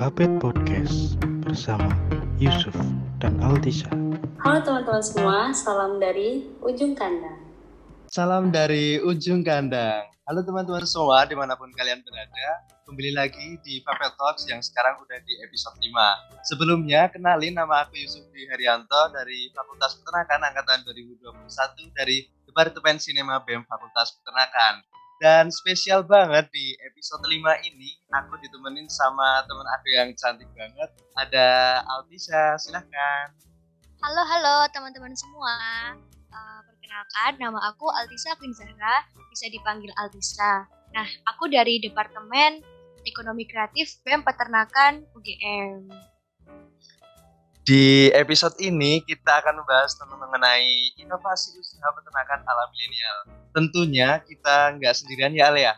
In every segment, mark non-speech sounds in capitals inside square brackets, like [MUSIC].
Vapet Podcast bersama Yusuf dan Altisha. Halo teman-teman semua, salam dari ujung kandang. Salam dari ujung kandang. Halo teman-teman semua di mana pun kalian berada. Kembali lagi di Vapet Talks yang sekarang udah di episode 5. Sebelumnya, kenalin nama aku Yusuf Dwi Herianto dari Fakultas Peternakan Angkatan 2021 dari Departemen Sinema BEM Fakultas Peternakan. Dan spesial banget di episode 5 ini, aku ditemenin sama teman aku yang cantik banget. Ada Altisha, silahkan. Halo, halo teman-teman semua. Uh, perkenalkan, nama aku Altisa Queen Zahra, bisa dipanggil Altisa. Nah, aku dari Departemen Ekonomi Kreatif BEM Peternakan UGM. Di episode ini kita akan membahas tentang mengenai inovasi usaha peternakan ala milenial. Tentunya kita nggak sendirian ya Ale ya.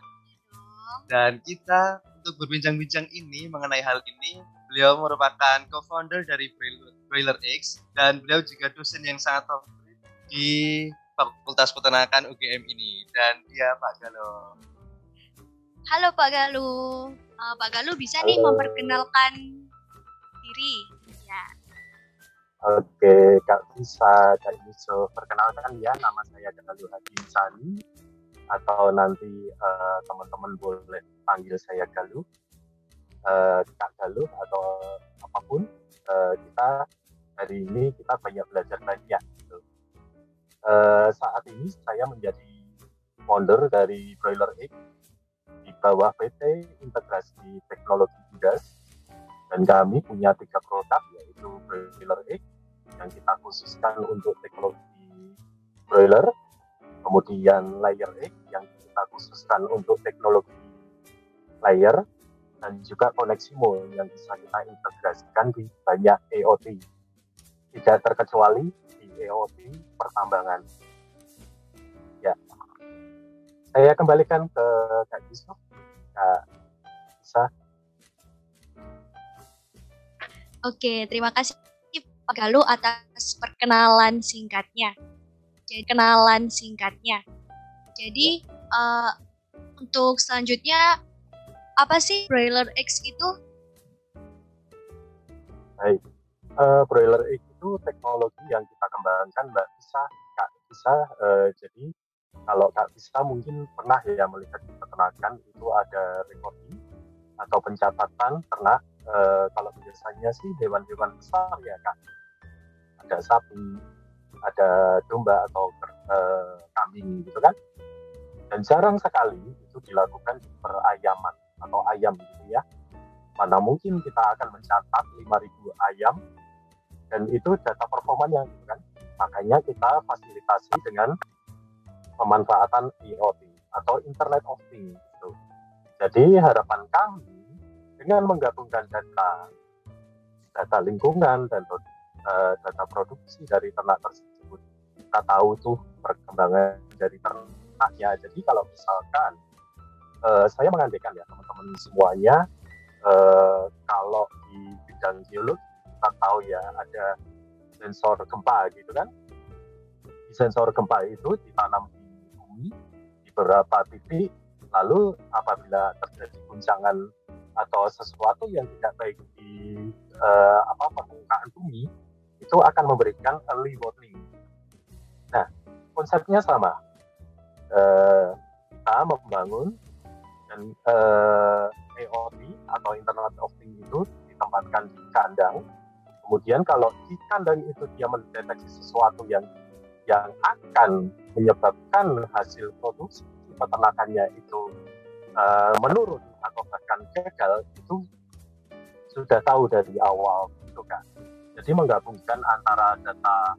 Dan kita untuk berbincang-bincang ini mengenai hal ini, beliau merupakan co-founder dari Broiler X dan beliau juga dosen yang sangat favorit di Fakultas Peternakan UGM ini dan dia Pak Galo. Halo Pak Galuh, uh, Pak Galuh bisa Halo. nih memperkenalkan diri. Oke, Kak bisa, Kak Yusuf. Perkenalkan ya, nama saya Galuh Hadi Sani, atau nanti uh, teman-teman boleh panggil saya Galuh, uh, Kak Galuh, atau apa pun. Uh, kita hari ini kita banyak belajar banyak. Gitu. Uh, saat ini saya menjadi founder dari Broiler Egg di bawah PT Integrasi Teknologi Budas dan kami punya tiga produk yaitu Broiler Egg yang kita khususkan untuk teknologi broiler, kemudian layer egg yang kita khususkan untuk teknologi layer, dan juga koneksimo yang bisa kita integrasikan di banyak EOT. Tidak terkecuali di EOT pertambangan. Ya, saya kembalikan ke Kak Yusuf. Kak bisa. Oke, terima kasih Pak Galuh atas perkenalan singkatnya. Jadi kenalan singkatnya. Jadi uh, untuk selanjutnya apa sih broiler X itu? Baik, uh, broiler X itu teknologi yang kita kembangkan Mbak Bisa, Kak Bisa. Uh, jadi kalau Kak Bisa mungkin pernah ya melihat di peternakan itu ada recording atau pencatatan ternak uh, kalau biasanya sih hewan-hewan besar ya kak. Ada sapi ada domba atau uh, kambing gitu kan. Dan jarang sekali itu dilakukan di perayaman atau ayam gitu ya. Mana mungkin kita akan mencatat 5000 ayam dan itu data performanya gitu kan. Makanya kita fasilitasi dengan pemanfaatan IoT atau Internet of Things gitu. Jadi harapan kami dengan menggabungkan data data lingkungan dan uh, data produksi dari ternak tersebut. Kita tahu tuh perkembangan dari ternaknya. Jadi kalau misalkan uh, saya mengandaikan ya teman-teman semuanya uh, kalau di bidang geologi kita tahu ya ada sensor gempa gitu kan? Di sensor gempa itu ditanam di bumi di beberapa titik. Lalu apabila terjadi guncangan atau sesuatu yang tidak baik di uh, apa permukaan bumi itu akan memberikan early warning. Nah, konsepnya sama. Uh, kita membangun dan uh, eh, EOT atau Internet of Things itu ditempatkan di kandang. Kemudian kalau di kandang itu dia mendeteksi sesuatu yang yang akan menyebabkan hasil produksi peternakannya itu uh, menurun bahkan gagal itu sudah tahu dari awal itu kan. Jadi menggabungkan antara data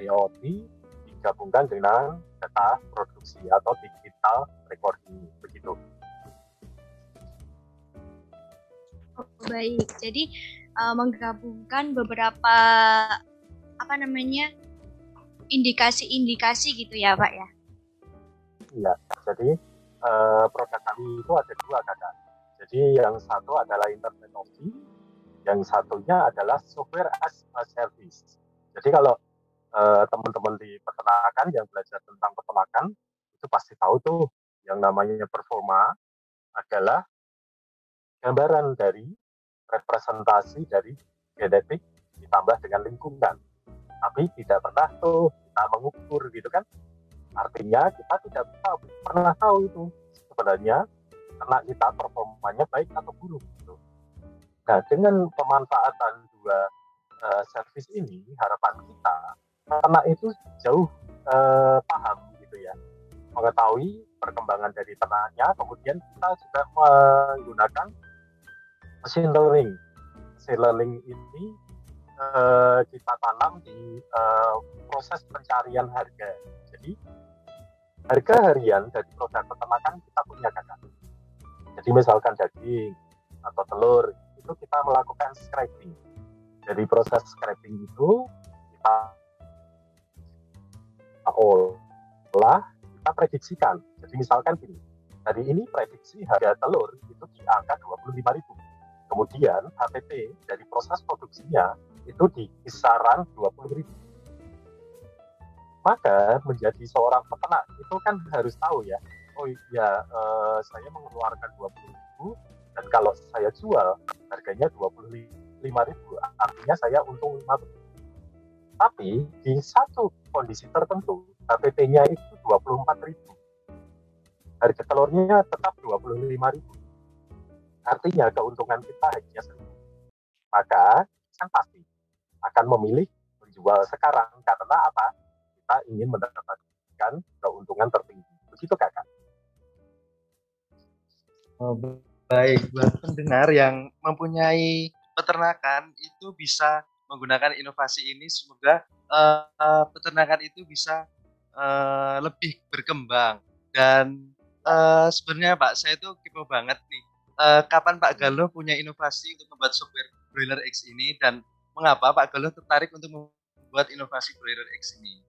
IoT digabungkan dengan data produksi atau digital recording begitu. Oh, baik, jadi uh, menggabungkan beberapa apa namanya indikasi-indikasi gitu ya, Pak ya? Iya, jadi uh, produk kami itu ada dua kakak. Jadi yang satu adalah Internet of Things, yang satunya adalah software as a service. Jadi kalau uh, teman-teman di peternakan yang belajar tentang peternakan itu pasti tahu tuh yang namanya performa adalah gambaran dari representasi dari genetik ditambah dengan lingkungan. Tapi tidak pernah tuh kita mengukur gitu kan. Artinya kita tidak tahu, pernah tahu itu sebenarnya ternak kita performanya baik atau buruk gitu. Nah, dengan pemanfaatan dua uh, servis ini, harapan kita ternak itu jauh uh, paham gitu ya, mengetahui perkembangan dari ternaknya, kemudian kita juga menggunakan machine learning. Machine learning ini uh, kita tanam di uh, proses pencarian harga. Jadi harga harian dari produk peternakan kita punya kakak. Jadi misalkan daging atau telur itu kita melakukan scraping. Jadi proses scraping itu kita olah, kita prediksikan. Jadi misalkan gini, hari ini prediksi harga telur itu di angka 25.000. Kemudian HPP dari proses produksinya itu di kisaran 20.000. Maka menjadi seorang peternak itu kan harus tahu ya, oh iya uh, saya mengeluarkan 20.000 dan kalau saya jual harganya 25.000 artinya saya untung 5 tapi di satu kondisi tertentu HPT-nya itu 24.000 harga telurnya tetap 25.000 artinya keuntungan kita hanya 1.000 maka kan pasti akan memilih menjual sekarang karena apa? Kita ingin mendapatkan keuntungan tertinggi. Begitu kakak Oh, baik. Buat pendengar yang mempunyai peternakan itu bisa menggunakan inovasi ini. Semoga uh, uh, peternakan itu bisa uh, lebih berkembang. Dan uh, sebenarnya Pak saya itu kepo banget nih. Uh, kapan Pak Galuh punya inovasi untuk membuat software Broiler X ini? Dan mengapa Pak Galuh tertarik untuk membuat inovasi Broiler X ini?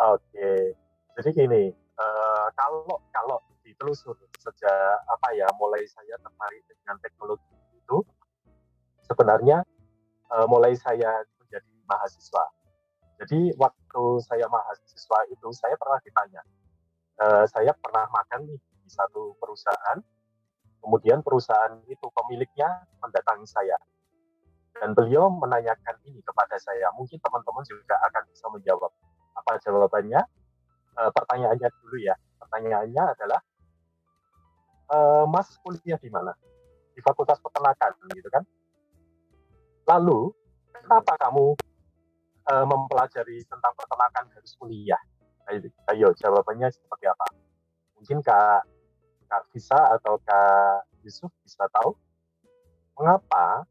Oke, jadi gini, uh, kalau kalau ditelusur sejak apa ya mulai saya tertarik dengan teknologi itu sebenarnya uh, mulai saya menjadi mahasiswa. Jadi waktu saya mahasiswa itu saya pernah ditanya, uh, saya pernah makan di satu perusahaan, kemudian perusahaan itu pemiliknya mendatangi saya dan beliau menanyakan ini kepada saya. Mungkin teman-teman juga akan bisa menjawab. Apa jawabannya? E, pertanyaannya dulu ya. Pertanyaannya adalah uh, Mas kuliah di mana? Di Fakultas Peternakan, gitu kan? Lalu, kenapa kamu uh, mempelajari tentang peternakan harus kuliah? Ayo, jawabannya seperti apa? Mungkin Kak, Kak Visa atau Kak Yusuf bisa tahu mengapa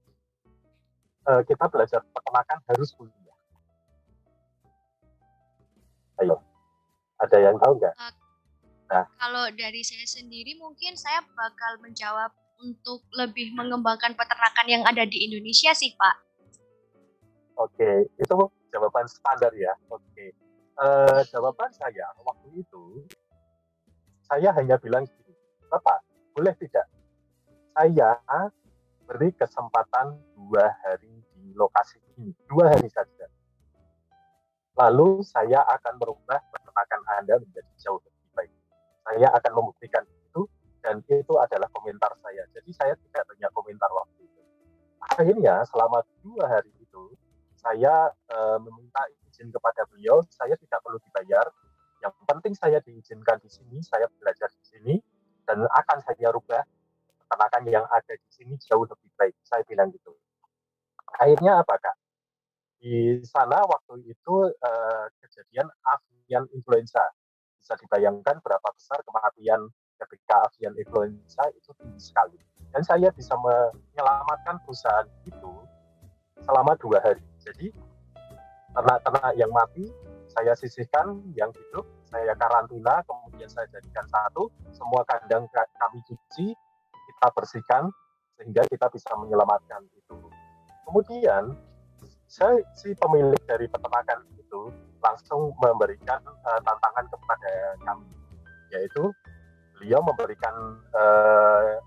uh, kita belajar peternakan harus kuliah? Ayo, ada yang tahu nggak? Nah. Kalau dari saya sendiri mungkin saya bakal menjawab untuk lebih mengembangkan peternakan yang ada di Indonesia sih Pak. Oke, itu jawaban standar ya. Oke, uh, jawaban saya waktu itu saya hanya bilang gini, Bapak boleh tidak saya beri kesempatan dua hari di lokasi ini, dua hari saja. Lalu saya akan merubah peternakan Anda menjadi jauh lebih saya akan membuktikan itu dan itu adalah komentar saya. Jadi saya tidak banyak komentar waktu itu. Akhirnya selama dua hari itu saya e, meminta izin kepada beliau, saya tidak perlu dibayar. Yang penting saya diizinkan di sini, saya belajar di sini dan akan saya rubah peternakan yang ada di sini jauh lebih baik. Saya bilang gitu. Akhirnya apa kak? Di sana waktu itu e, kejadian avian influenza bisa dibayangkan berapa besar kematian ketika avian influenza itu tinggi sekali. Dan saya bisa menyelamatkan perusahaan itu selama dua hari. Jadi ternak-ternak yang mati saya sisihkan, yang hidup saya karantina, kemudian saya jadikan satu, semua kandang kami cuci, kita bersihkan sehingga kita bisa menyelamatkan itu. Kemudian saya si pemilik dari peternakan itu langsung memberikan uh, tantangan kepada kami, yaitu beliau memberikan uh,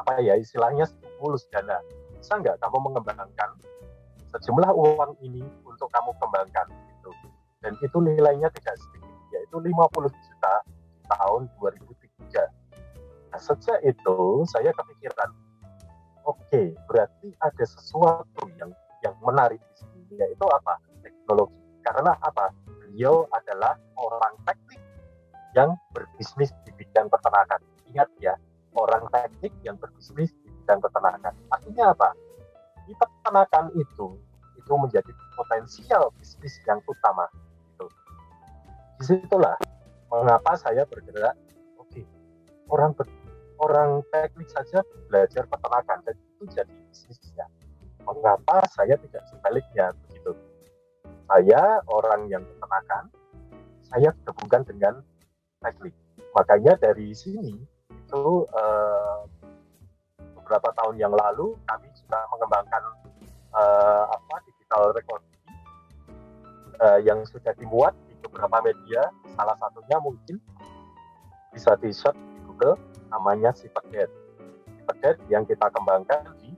apa ya istilahnya stimulus dana. Bisa nggak kamu mengembangkan sejumlah uang ini untuk kamu kembangkan itu dan itu nilainya tidak sedikit yaitu 50 juta tahun 2003 nah, sejak itu saya kepikiran Oke, berarti ada sesuatu yang yang menarik di sini yaitu apa? Teknologi. Karena apa? Beliau adalah orang teknik yang berbisnis di bidang peternakan. Ingat ya, orang teknik yang berbisnis di bidang peternakan. Artinya apa? Di peternakan itu itu menjadi potensial bisnis yang utama. Itu. Di situlah mengapa saya bergerak. Oke, orang ber, orang teknik saja belajar peternakan dan itu jadi bisnisnya. Mengapa saya tidak sebaliknya? Saya orang yang peternakan, saya gabungkan dengan teknik. Makanya dari sini itu eh, beberapa tahun yang lalu kami juga mengembangkan eh, apa digital recording eh, yang sudah dimuat di beberapa media. Salah satunya mungkin bisa di search di Google namanya Sipedet. Sipedet yang kita kembangkan di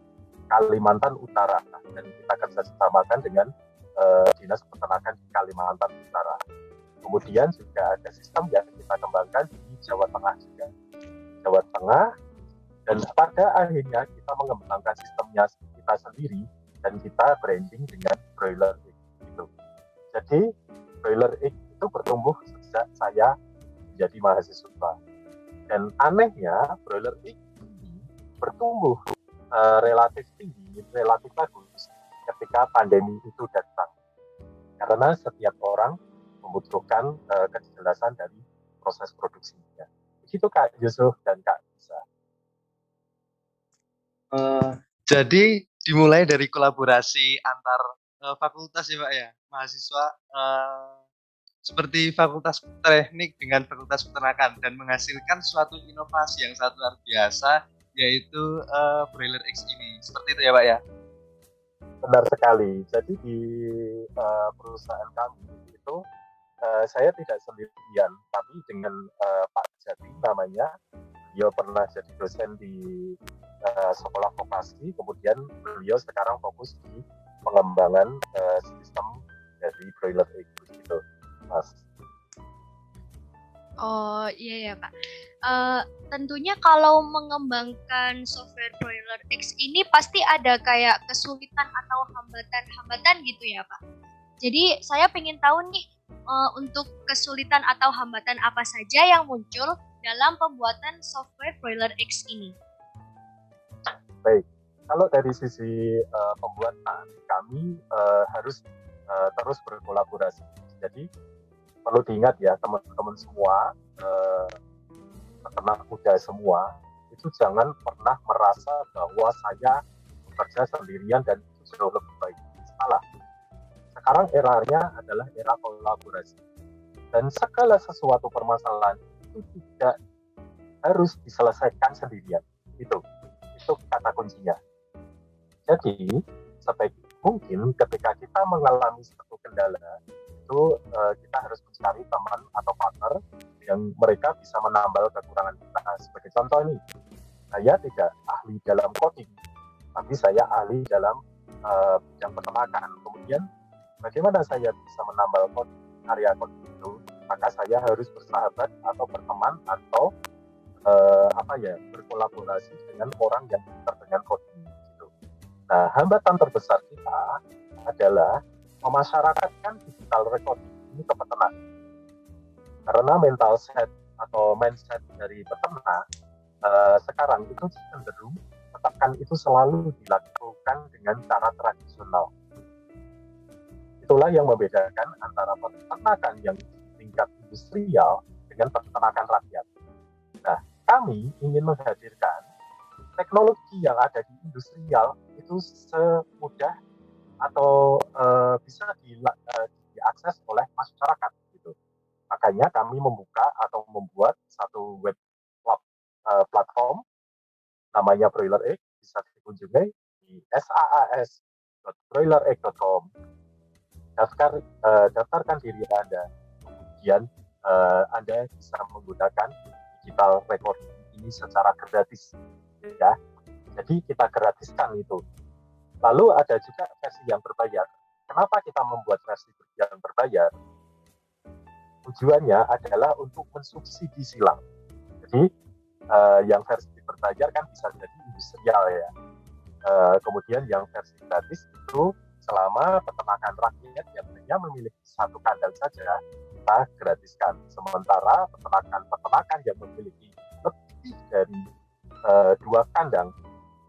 Kalimantan Utara dan kita kerjasamakan dengan uh, Dinas Peternakan di Kalimantan Utara. Kemudian juga ada sistem yang kita kembangkan di Jawa Tengah juga. Jawa Tengah dan pada akhirnya kita mengembangkan sistemnya kita sendiri dan kita branding dengan broiler egg itu. Jadi broiler egg itu bertumbuh sejak saya menjadi mahasiswa dan anehnya broiler egg ini bertumbuh uh, relatif tinggi, relatif bagus ketika pandemi itu datang. Karena setiap orang membutuhkan uh, kejelasan dari proses produksinya. Begitu Kak Yusuf dan Kak Bisa. Uh, jadi dimulai dari kolaborasi antar uh, fakultas ya Pak ya, mahasiswa uh, seperti Fakultas Teknik dengan Fakultas Peternakan dan menghasilkan suatu inovasi yang sangat luar biasa yaitu uh, broiler X ini. Seperti itu ya Pak ya? Benar sekali. Jadi di uh, perusahaan kami itu uh, saya tidak sendirian, tapi dengan uh, Pak Jati namanya. Beliau pernah jadi dosen di uh, sekolah vokasi, kemudian beliau sekarang fokus di pengembangan uh, sistem dari broiler egg gitu. Mas. Oh iya ya Pak. Uh, tentunya kalau mengembangkan software Broiler X ini pasti ada kayak kesulitan atau hambatan-hambatan gitu ya Pak. Jadi saya ingin tahu nih uh, untuk kesulitan atau hambatan apa saja yang muncul dalam pembuatan software Broiler X ini. Baik, kalau dari sisi uh, pembuatan kami uh, harus uh, terus berkolaborasi. Jadi perlu diingat ya teman-teman semua eh, peternak semua itu jangan pernah merasa bahwa saya bekerja sendirian dan itu jauh lebih baik. Salah. Sekarang eranya adalah era kolaborasi. Dan segala sesuatu permasalahan itu tidak harus diselesaikan sendirian. Itu. Itu kata kuncinya. Jadi sebaik mungkin ketika kita mengalami satu kendala itu uh, kita harus mencari teman atau partner yang mereka bisa menambal kekurangan kita. Sebagai contoh ini, saya tidak ahli dalam coding, tapi saya ahli dalam uh, bidang peternakan. Kemudian bagaimana saya bisa menambal coding, area coding itu? Maka saya harus bersahabat atau berteman atau uh, apa ya berkolaborasi dengan orang yang pintar dengan coding. Gitu. Nah, hambatan terbesar kita adalah memasyarakatkan digital recording ini ke peternak. Karena mental set atau mindset dari peternak uh, sekarang itu cenderung tekan itu selalu dilakukan dengan cara tradisional. Itulah yang membedakan antara peternakan yang tingkat industrial dengan peternakan rakyat. Nah, kami ingin menghadirkan teknologi yang ada di industrial itu semudah atau uh, bisa di, uh, diakses oleh masyarakat gitu. Makanya kami membuka atau membuat satu web uh, platform namanya Broiler Egg bisa dikunjungi di saas.broileregg.com. Daftar uh, daftarkan diri Anda. Kemudian uh, Anda bisa menggunakan digital record ini secara gratis ya. Jadi kita gratiskan itu Lalu ada juga versi yang berbayar. Kenapa kita membuat versi yang berbayar? Tujuannya adalah untuk mensubsidi silang. Jadi uh, yang versi berbayar kan bisa jadi industrial ya. Uh, kemudian yang versi gratis itu selama peternakan rakyat yang hanya memiliki satu kandang saja kita gratiskan. Sementara peternakan-peternakan yang memiliki lebih dari uh, dua kandang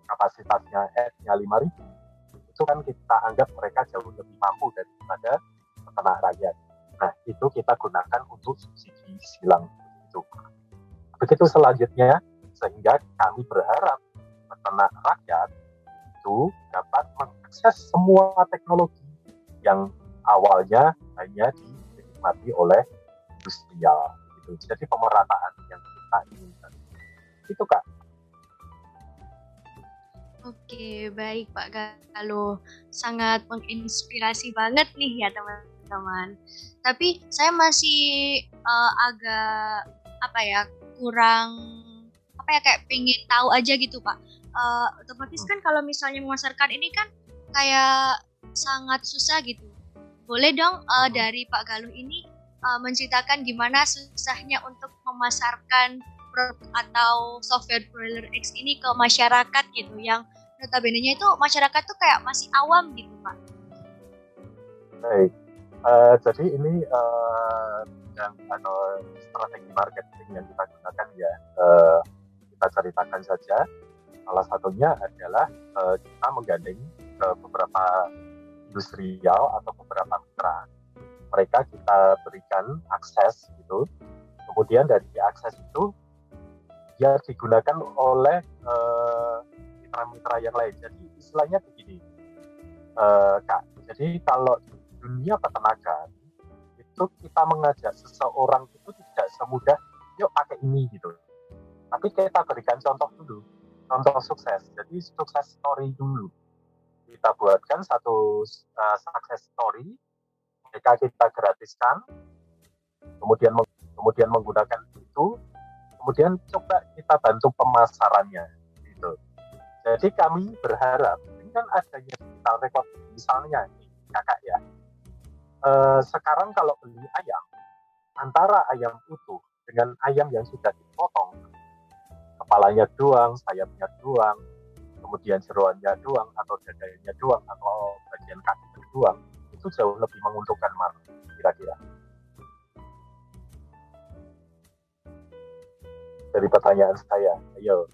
kapasitasnya F-nya 5000 itu kan kita anggap mereka jauh lebih mampu daripada peternak rakyat. Nah, itu kita gunakan untuk subsidi silang itu. Begitu selanjutnya, sehingga kami berharap peternak rakyat itu dapat mengakses semua teknologi yang awalnya hanya dinikmati oleh industrial. Jadi pemerataan yang kita inginkan. Itu kak. Oke, baik Pak Galuh. Sangat menginspirasi banget nih ya teman-teman. Tapi saya masih uh, agak apa ya kurang apa ya kayak pengen tahu aja gitu Pak uh, otomatis kan kalau misalnya memasarkan ini kan kayak sangat susah gitu. Boleh dong uh, dari Pak Galuh ini uh, menceritakan gimana susahnya untuk memasarkan produk atau software broiler X ini ke masyarakat gitu yang notabene-nya itu masyarakat tuh kayak masih awam gitu Pak. Baik, uh, jadi ini uh, yang atau strategi marketing yang kita gunakan ya uh, kita ceritakan saja Salah satunya adalah uh, kita menggandeng ke beberapa industrial atau beberapa mitra. Mereka kita berikan akses gitu. Kemudian dari akses itu dia digunakan oleh mitra-mitra yang lain. Jadi istilahnya begini, uh, kak. Jadi kalau dunia peternakan itu kita mengajak seseorang itu tidak semudah yuk pakai ini gitu. Tapi kita berikan contoh dulu contoh sukses. Jadi sukses story dulu. Kita buatkan satu uh, success story, mereka kita gratiskan, kemudian kemudian menggunakan itu, kemudian coba kita bantu pemasarannya. Jadi kami berharap dengan adanya digital record, misalnya ini kakak ya, uh, sekarang kalau beli ayam, antara ayam utuh dengan ayam yang sudah dipotong kepalanya doang, sayapnya doang, kemudian jeroannya doang, atau dadanya doang, atau bagian kaki doang, itu jauh lebih menguntungkan mana kira-kira? Dari pertanyaan saya, ayo,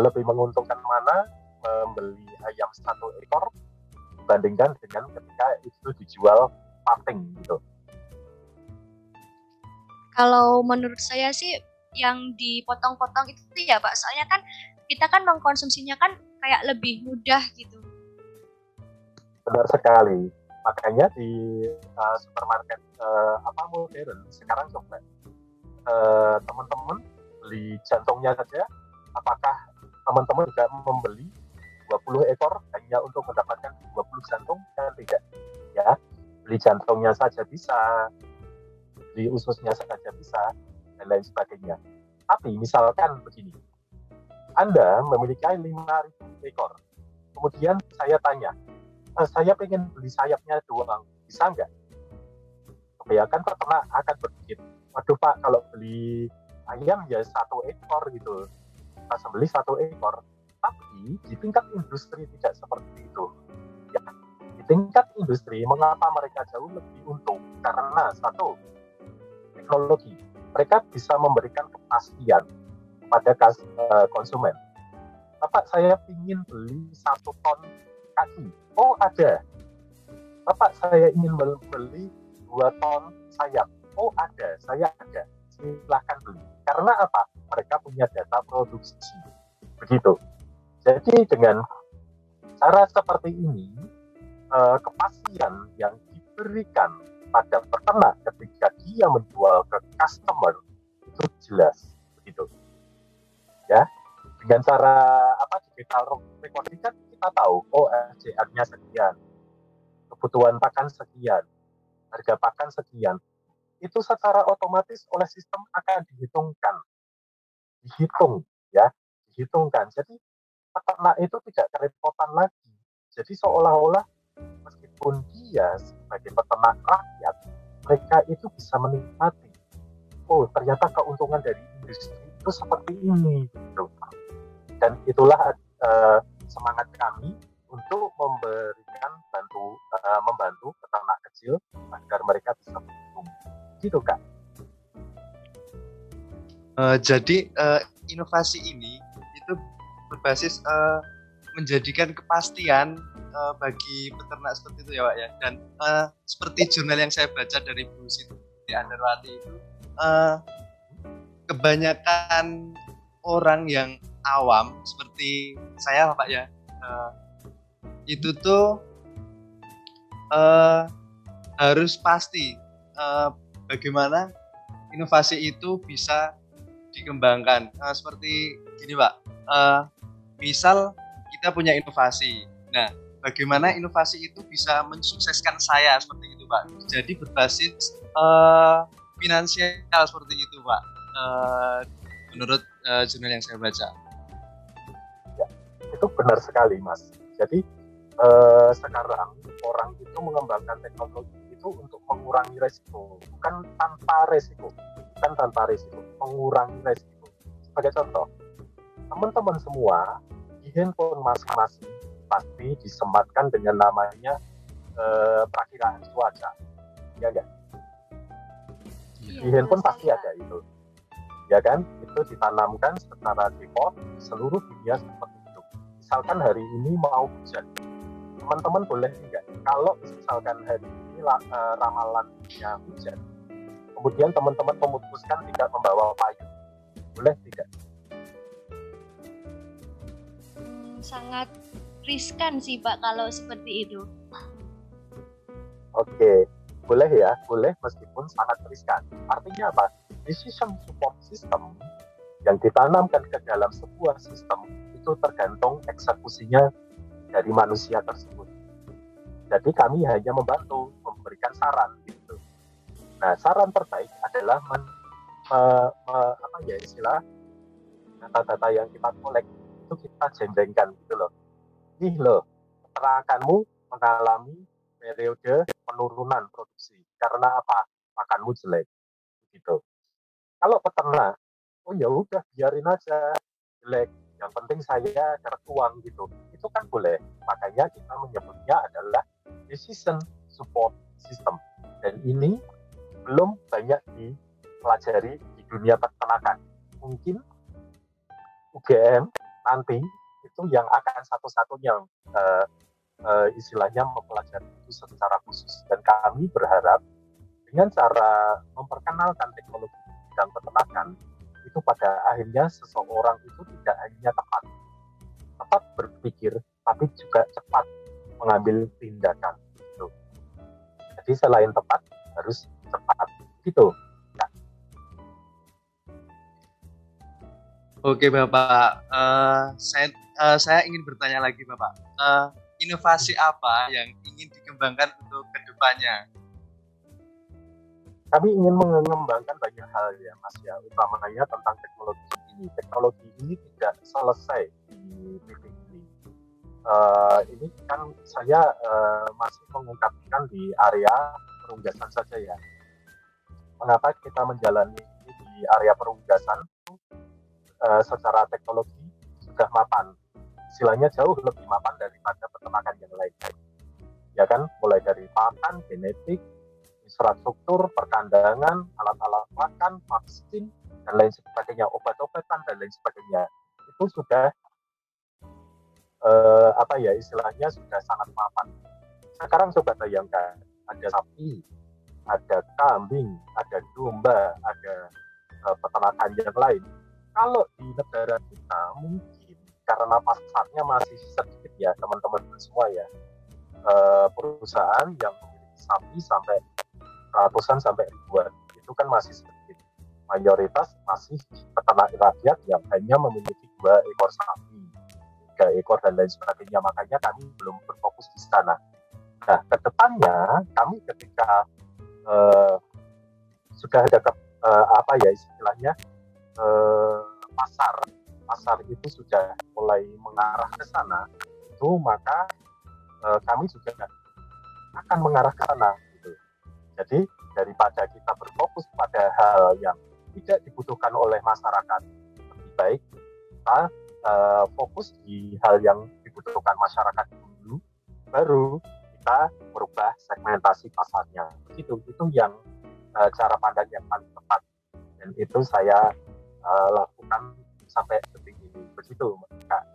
lebih menguntungkan mana membeli ayam satu ekor dibandingkan dengan ketika itu dijual parting gitu? Kalau menurut saya sih yang dipotong-potong itu ya Pak. Soalnya kan kita kan mengkonsumsinya kan kayak lebih mudah gitu. Benar sekali. Makanya di uh, supermarket uh, apa modern sekarang coba uh, teman-teman beli jantungnya saja, apakah teman-teman juga membeli 20 ekor hanya untuk mendapatkan 20 jantung? Kan tidak. Ya, beli jantungnya saja bisa, beli ususnya saja bisa, dan lain sebagainya. Tapi misalkan begini, Anda memiliki 5.000 ekor, kemudian saya tanya, e, saya pengen beli sayapnya doang, bisa nggak? Kebanyakan peternak akan berpikir, waduh Pak, kalau beli ayam ya satu ekor gitu, kita sembeli satu ekor. Tapi di tingkat industri tidak seperti itu. Ya, di tingkat industri, mengapa mereka jauh lebih untung? Karena satu, teknologi mereka bisa memberikan kepastian pada uh, konsumen. Bapak saya ingin beli satu ton kaki. Oh ada. Bapak saya ingin beli dua ton sayap. Oh ada, saya ada. Silahkan beli. Karena apa? Mereka punya data produksi. Begitu. Jadi dengan cara seperti ini, uh, kepastian yang diberikan pada peternak ketika dia menjual ke customer itu jelas. Begitu. Ya. Dengan cara apa digital recording kan kita tahu oh SCR-nya sekian kebutuhan pakan sekian harga pakan sekian. Itu secara otomatis oleh sistem akan dihitungkan dihitung ya dihitungkan jadi peternak itu tidak kerepotan lagi jadi seolah-olah meskipun dia sebagai peternak rakyat, mereka itu bisa menikmati. Oh, ternyata keuntungan dari industri itu seperti ini, gitu. Dan itulah uh, semangat kami untuk memberikan bantu uh, membantu peternak kecil agar mereka bisa bertumbuh. Gitu kak. Uh, jadi uh, inovasi ini itu berbasis uh, menjadikan kepastian uh, bagi peternak seperti itu ya Pak ya. Dan uh, seperti jurnal yang saya baca dari Bu Siti Andarwati itu uh, kebanyakan orang yang awam seperti saya Pak ya uh, itu tuh uh, harus pasti uh, bagaimana inovasi itu bisa dikembangkan. Uh, seperti gini Pak. Uh, misal kita punya inovasi. Nah bagaimana inovasi itu bisa mensukseskan saya? Seperti itu Pak. Jadi berbasis uh, finansial seperti itu Pak. Uh, menurut uh, jurnal yang saya baca. Ya, itu benar sekali Mas. Jadi uh, sekarang orang itu mengembangkan teknologi itu untuk mengurangi resiko bukan tanpa resiko bukan tanpa resiko mengurangi resiko sebagai contoh teman-teman semua di handphone masing-masing pasti disematkan dengan namanya uh, perakiraan cuaca. Ya enggak di iya, handphone pasti ada itu. Ya kan? Itu ditanamkan secara default seluruh dunia seperti itu. Misalkan hari ini mau hujan. Teman-teman boleh enggak kalau misalkan hari ini uh, ramalannya hujan kemudian teman-teman memutuskan tidak membawa payung boleh tidak sangat riskan sih Pak kalau seperti itu. Oke, boleh ya, boleh meskipun sangat riskan. Artinya apa? Decision support system yang ditanamkan ke dalam sebuah sistem itu tergantung eksekusinya dari manusia tersebut. Jadi kami hanya membantu memberikan saran. Nah, saran terbaik adalah men, me, me, apa ya istilah data-data yang kita kolek itu kita jendengkan gitu loh. Nih loh, peternakanmu mengalami periode penurunan produksi karena apa? Makanmu jelek gitu. Kalau peternak, oh ya udah biarin aja jelek. Yang penting saya dapat uang gitu. Itu kan boleh. Makanya kita menyebutnya adalah decision support system. Dan ini belum banyak dipelajari di dunia peternakan. Mungkin UGM nanti itu yang akan satu-satunya uh, uh, istilahnya mempelajari itu secara khusus dan kami berharap dengan cara memperkenalkan teknologi dan peternakan itu pada akhirnya seseorang itu tidak hanya tepat tepat berpikir tapi juga cepat mengambil tindakan gitu. Jadi selain tepat harus cepat gitu. Oke Bapak, uh, saya uh, saya ingin bertanya lagi Bapak, uh, inovasi apa yang ingin dikembangkan untuk ke depannya? Kami ingin mengembangkan banyak hal ya Mas ya, utamanya tentang teknologi ini. Teknologi ini tidak selesai di titik ini. Uh, ini kan saya uh, masih mengungkapkan di area perunggasan saja ya. Mengapa kita menjalani ini di area perunggasan? uh, secara teknologi sudah mapan. Istilahnya jauh lebih mapan daripada peternakan yang lain. Ya kan, mulai dari pakan, genetik, infrastruktur, perkandangan, alat-alat makan, vaksin, dan lain sebagainya, obat-obatan dan lain sebagainya. Itu sudah uh, apa ya istilahnya sudah sangat mapan. Sekarang coba bayangkan ada sapi, ada kambing, ada domba, ada uh, peternakan yang lain. Kalau di negara kita mungkin karena pasarnya masih sedikit ya teman-teman semua ya uh, perusahaan yang memiliki sapi sampai ratusan sampai ribuan itu kan masih sedikit. Mayoritas masih peternak rakyat yang hanya memiliki dua ekor sapi tiga ekor dan lain sebagainya. Makanya kami belum berfokus di sana. Nah ke depannya kami ketika uh, sudah ada uh, apa ya istilahnya eh, pasar pasar itu sudah mulai mengarah ke sana itu maka eh, kami juga akan mengarah ke sana gitu. Jadi daripada kita berfokus pada hal yang tidak dibutuhkan oleh masyarakat lebih baik kita uh, fokus di hal yang dibutuhkan masyarakat dulu, baru kita merubah segmentasi pasarnya. Itu itu yang uh, cara pandang yang paling tepat dan itu saya uh, lakukan sampai detik ini. Begitu, Kak.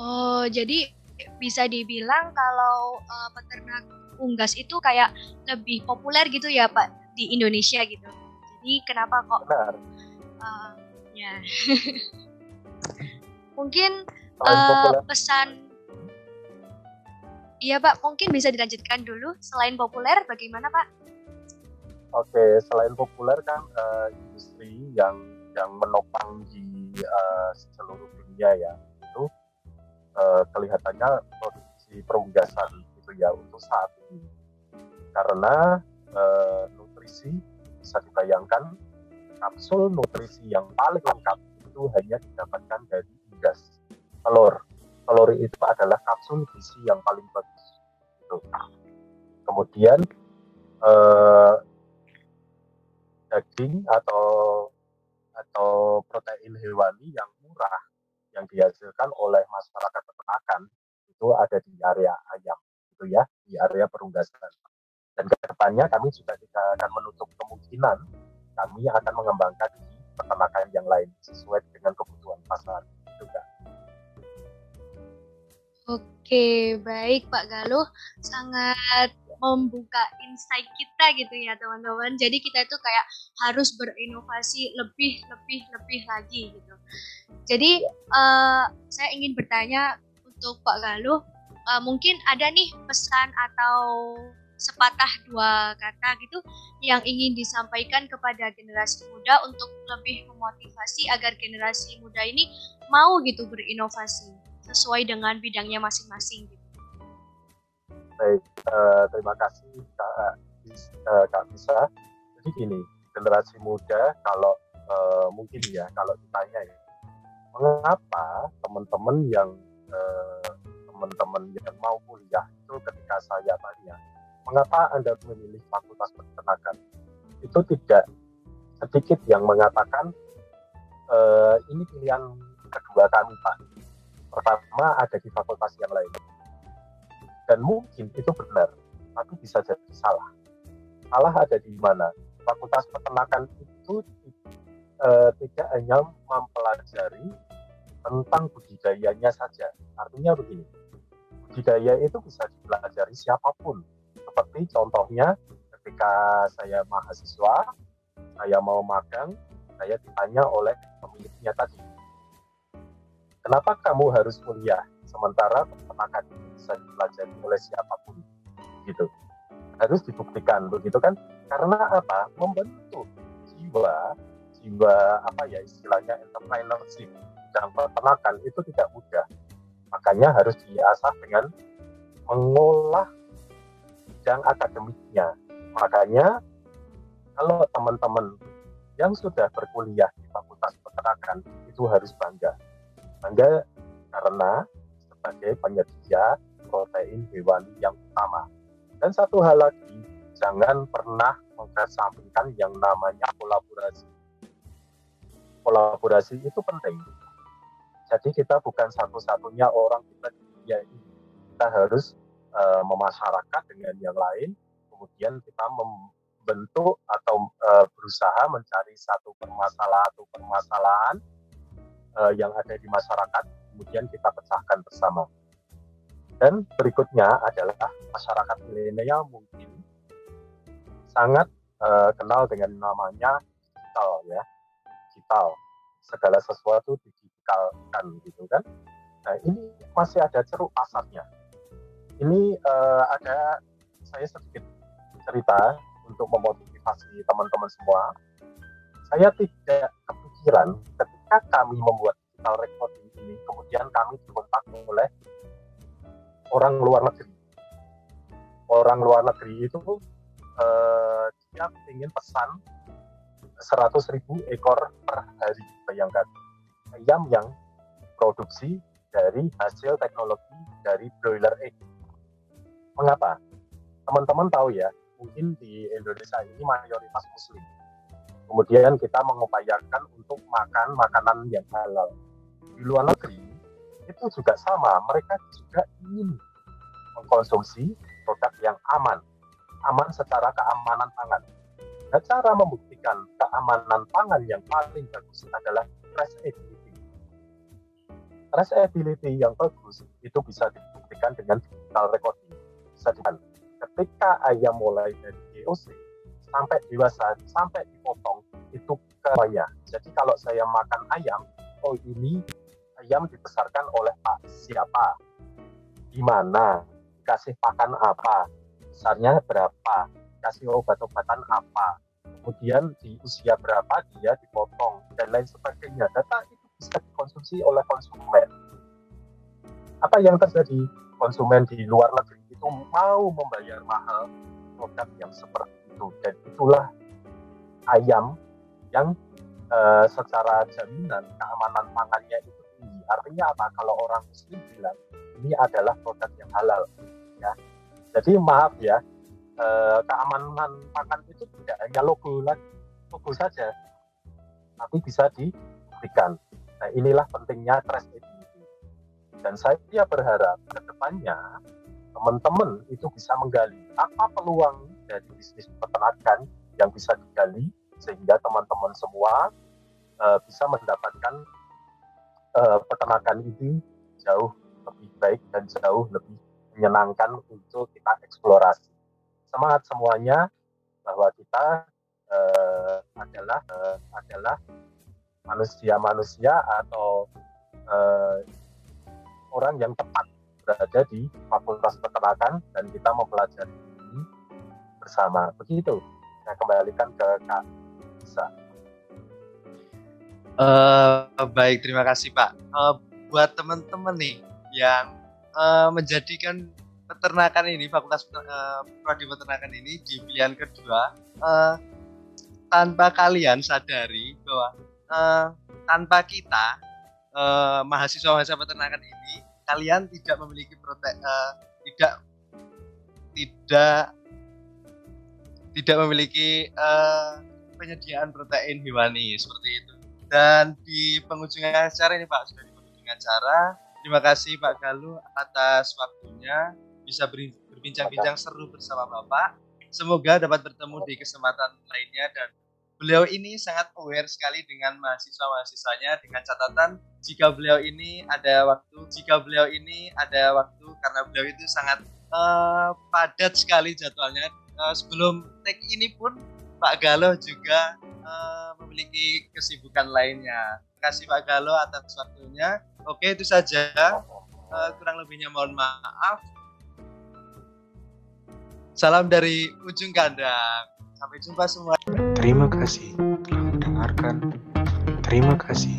Oh, jadi bisa dibilang kalau uh, peternak unggas itu kayak lebih populer gitu ya Pak di Indonesia gitu. Jadi kenapa kok? Benar. Uh, ya. [LAUGHS] mungkin uh, pesan Iya Pak, mungkin bisa dilanjutkan dulu. Selain populer, bagaimana Pak? Oke, selain populer kan uh, industri yang yang menopang di uh, seluruh dunia ya itu uh, kelihatannya produksi perunggasan gitu ya untuk saat ini. Karena uh, nutrisi bisa dibayangkan kapsul nutrisi yang paling lengkap itu hanya didapatkan dari unggas telur telur itu adalah kapsul gizi yang paling bagus. Gitu. Kemudian eh, daging atau atau protein hewani yang murah yang dihasilkan oleh masyarakat peternakan itu ada di area ayam, gitu ya, di area perunggasan. Dan ke depannya kami juga tidak akan menutup kemungkinan kami akan mengembangkan di peternakan yang lain sesuai dengan kebutuhan pasar juga. Oke, baik Pak Galuh. Sangat membuka insight kita gitu ya teman-teman. Jadi kita itu kayak harus berinovasi lebih, lebih, lebih lagi gitu. Jadi uh, saya ingin bertanya untuk Pak Galuh, uh, mungkin ada nih pesan atau sepatah dua kata gitu yang ingin disampaikan kepada generasi muda untuk lebih memotivasi agar generasi muda ini mau gitu berinovasi sesuai dengan bidangnya masing-masing gitu. Baik, uh, terima kasih Kak, uh, Kak Bisa. Jadi gini, generasi muda kalau uh, mungkin ya kalau ditanya ya, mengapa teman-teman yang uh, teman-teman yang mau kuliah itu ketika saya tanya, mengapa Anda memilih fakultas peternakan? Itu tidak sedikit yang mengatakan uh, ini pilihan kedua kami Pak pertama ada di fakultas yang lain. Dan mungkin itu benar, tapi bisa jadi salah. Salah ada di mana? Fakultas peternakan itu uh, tidak hanya mempelajari tentang budidayanya saja. Artinya begini, budidaya itu bisa dipelajari siapa pun. Seperti contohnya ketika saya mahasiswa, saya mau magang, saya ditanya oleh pemiliknya tadi, Kenapa kamu harus kuliah sementara peternakan bisa dipelajari oleh siapa pun? Gitu. Harus dibuktikan begitu kan? Karena apa? Membentuk jiwa jiwa apa ya istilahnya entrepreneurship dan peternakan itu tidak mudah. Makanya harus diasah dengan mengolah bidang akademiknya. Makanya kalau teman-teman yang sudah berkuliah di Fakultas Peternakan itu harus bangga Bangga karena sebagai penyedia protein hewani yang utama. Dan satu hal lagi, jangan pernah mengesampingkan yang namanya kolaborasi. Kolaborasi itu penting. Jadi kita bukan satu-satunya orang kita di dunia ini. Kita harus uh, memasyarakat dengan yang lain, kemudian kita membentuk atau uh, berusaha mencari satu permasalahan atau permasalahan uh, yang ada di masyarakat, kemudian kita pecahkan bersama. Dan berikutnya adalah masyarakat milenial mungkin sangat uh, kenal dengan namanya digital ya, digital. Segala sesuatu digitalkan gitu kan. Nah ini masih ada ceruk pasarnya. Ini uh, ada saya sedikit cerita untuk memotivasi teman-teman semua. Saya tidak kepikiran ketika kami membuat digital recording ini, kemudian kami dikontak oleh orang luar negeri. Orang luar negeri itu uh, dia ingin pesan 100 ribu ekor per hari, bayangkan. Ayam yang produksi dari hasil teknologi dari broiler egg. Mengapa? Teman-teman tahu ya, mungkin di Indonesia ini mayoritas muslim Kemudian kita mengupayakan untuk makan makanan yang halal. Di luar negeri, itu juga sama. Mereka juga ingin mengkonsumsi produk yang aman. Aman secara keamanan pangan. Nah, cara membuktikan keamanan pangan yang paling bagus adalah traceability traceability yang bagus itu bisa dibuktikan dengan digital recording. Bisa dengan ketika ayam mulai dari GOC sampai dewasa sampai dipotong itu ke Jadi kalau saya makan ayam, oh ini ayam dibesarkan oleh Pak siapa, di mana, kasih pakan apa, besarnya berapa, kasih obat-obatan apa, kemudian di usia berapa dia dipotong dan lain sebagainya. Data itu bisa dikonsumsi oleh konsumen. Apa yang terjadi? Konsumen di luar negeri itu mau membayar mahal produk yang seperti itu dan itulah ayam yang uh, secara jaminan keamanan pangannya itu tinggi. Artinya apa? Kalau orang muslim bilang ini adalah produk yang halal, ya. Jadi maaf ya, uh, keamanan pangan itu tidak hanya logo lagi, logo saja, tapi bisa diberikan. Nah inilah pentingnya traceability. Dan saya berharap ke depannya teman-teman itu bisa menggali apa peluang dari bisnis peternakan yang bisa digali sehingga teman-teman semua uh, bisa mendapatkan uh, peternakan ini jauh lebih baik dan jauh lebih menyenangkan untuk kita eksplorasi. Semangat semuanya bahwa kita uh, adalah uh, adalah manusia-manusia atau uh, orang yang tepat berada di Fakultas Peternakan dan kita mempelajari bersama. Begitu. Saya kembalikan ke Kak Isa. Uh, baik, terima kasih Pak. Uh, buat teman-teman nih yang uh, menjadikan peternakan ini, Fakultas uh, Prodi Peternakan ini di pilihan kedua, uh, tanpa kalian sadari bahwa uh, tanpa kita uh, mahasiswa-mahasiswa peternakan ini kalian tidak memiliki prote uh, tidak tidak tidak memiliki uh, penyediaan protein hewani seperti itu. Dan di penghujung acara ini Pak sudah di penghujung acara. Terima kasih Pak Galuh atas waktunya bisa berbincang-bincang seru bersama Bapak. Semoga dapat bertemu di kesempatan lainnya dan beliau ini sangat aware sekali dengan mahasiswa-mahasiswanya dengan catatan jika beliau ini ada waktu, jika beliau ini ada waktu karena beliau itu sangat uh, padat sekali jadwalnya. Uh, sebelum take ini pun Pak Galo juga uh, memiliki kesibukan lainnya. Terima kasih Pak Galo atas waktunya. Oke itu saja. Uh, kurang lebihnya mohon maaf. Salam dari ujung kandang. Sampai jumpa semua. Terima kasih telah mendengarkan. Terima kasih.